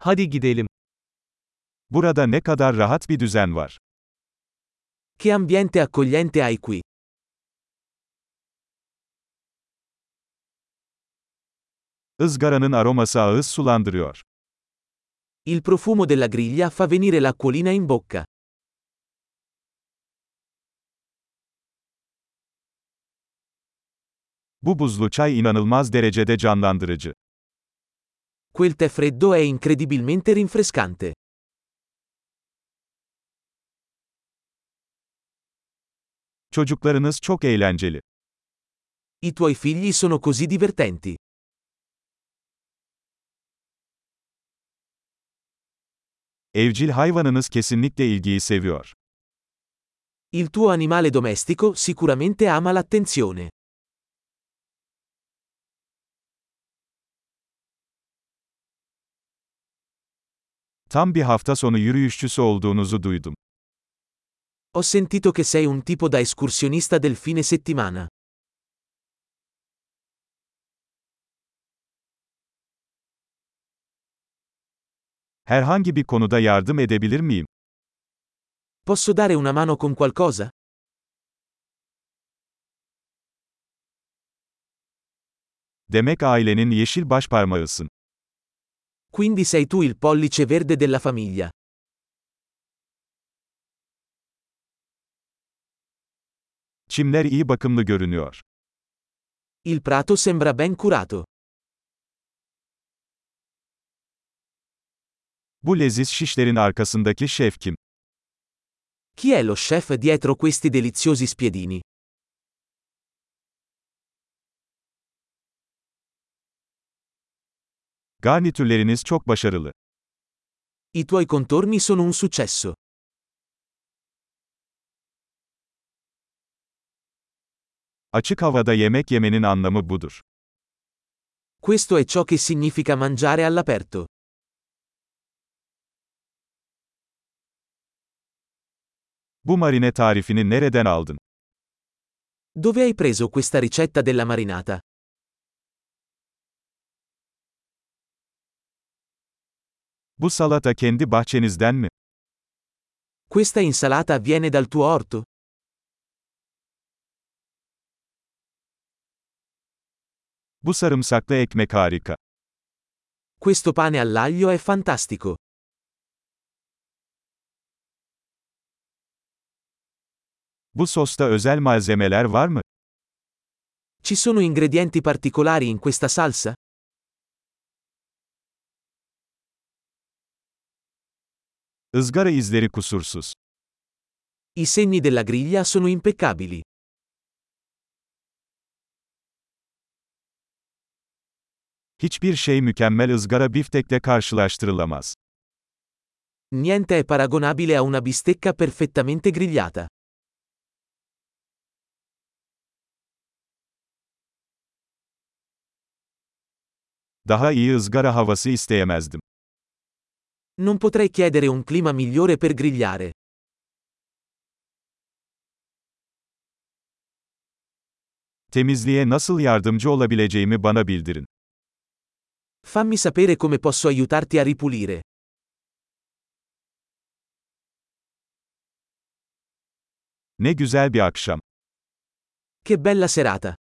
Hadi gidelim. Burada ne kadar rahat bir düzen var. Che ambiente accogliente hai qui. Izgaranın aroması ağız sulandırıyor. Il profumo della griglia fa venire l'acquolina in bocca. Bu buzlu çay inanılmaz derecede canlandırıcı. Quel tè freddo è incredibilmente rinfrescante. Çocuklarınız çok eğlenceli. I tuoi figli sono così divertenti. Evcil hayvanınız kesinlikle ilgiyi seviyor. Il tuo animale domestico sicuramente ama l'attenzione. Tam bir hafta sonu yürüyüşçüsü olduğunuzu duydum. Ho sentito che sei un tipo da escursionista del fine settimana. Herhangi bir konuda yardım edebilir miyim? Posso dare una mano con qualcosa? Demek ailenin yeşil başparmağısın. Quindi sei tu il pollice verde della famiglia. Çimler iyi bakımlı görünüyor. Il prato sembra ben curato. Bu leziz şişlerin arkasındaki şef kim? Chi è lo chef dietro questi deliziosi spiedini? Garnitürleriniz çok başarılı. I tuoi contorni sono un successo. Açık havada yemek yemenin anlamı budur. Questo è ciò che significa mangiare all'aperto. Bu marine tarifini nereden aldın? Dove hai preso questa ricetta della marinata? Bu salata kendi bahçenizden mi? Questa insalata viene dal tuo orto? Bu sarımsaklı ekmek harika. Questo pane all'aglio è fantastico. Bu sosta özel malzemeler var mı? Ci sono ingredienti particolari in questa salsa? Izgara izleri kusursuz. I segni della griglia sono impeccabili. Hiçbir şey mükemmel ızgara biftekle karşılaştırılamaz. Niente è paragonabile a una bistecca perfettamente grigliata. Daha iyi ızgara havası isteyemezdim. Non potrei chiedere un clima migliore per grigliare. Temizliğe nasıl yardımcı olabileceğimi bana bildirin. Fammi sapere come posso aiutarti a ripulire. Ne güzel bir akşam. Che bella serata!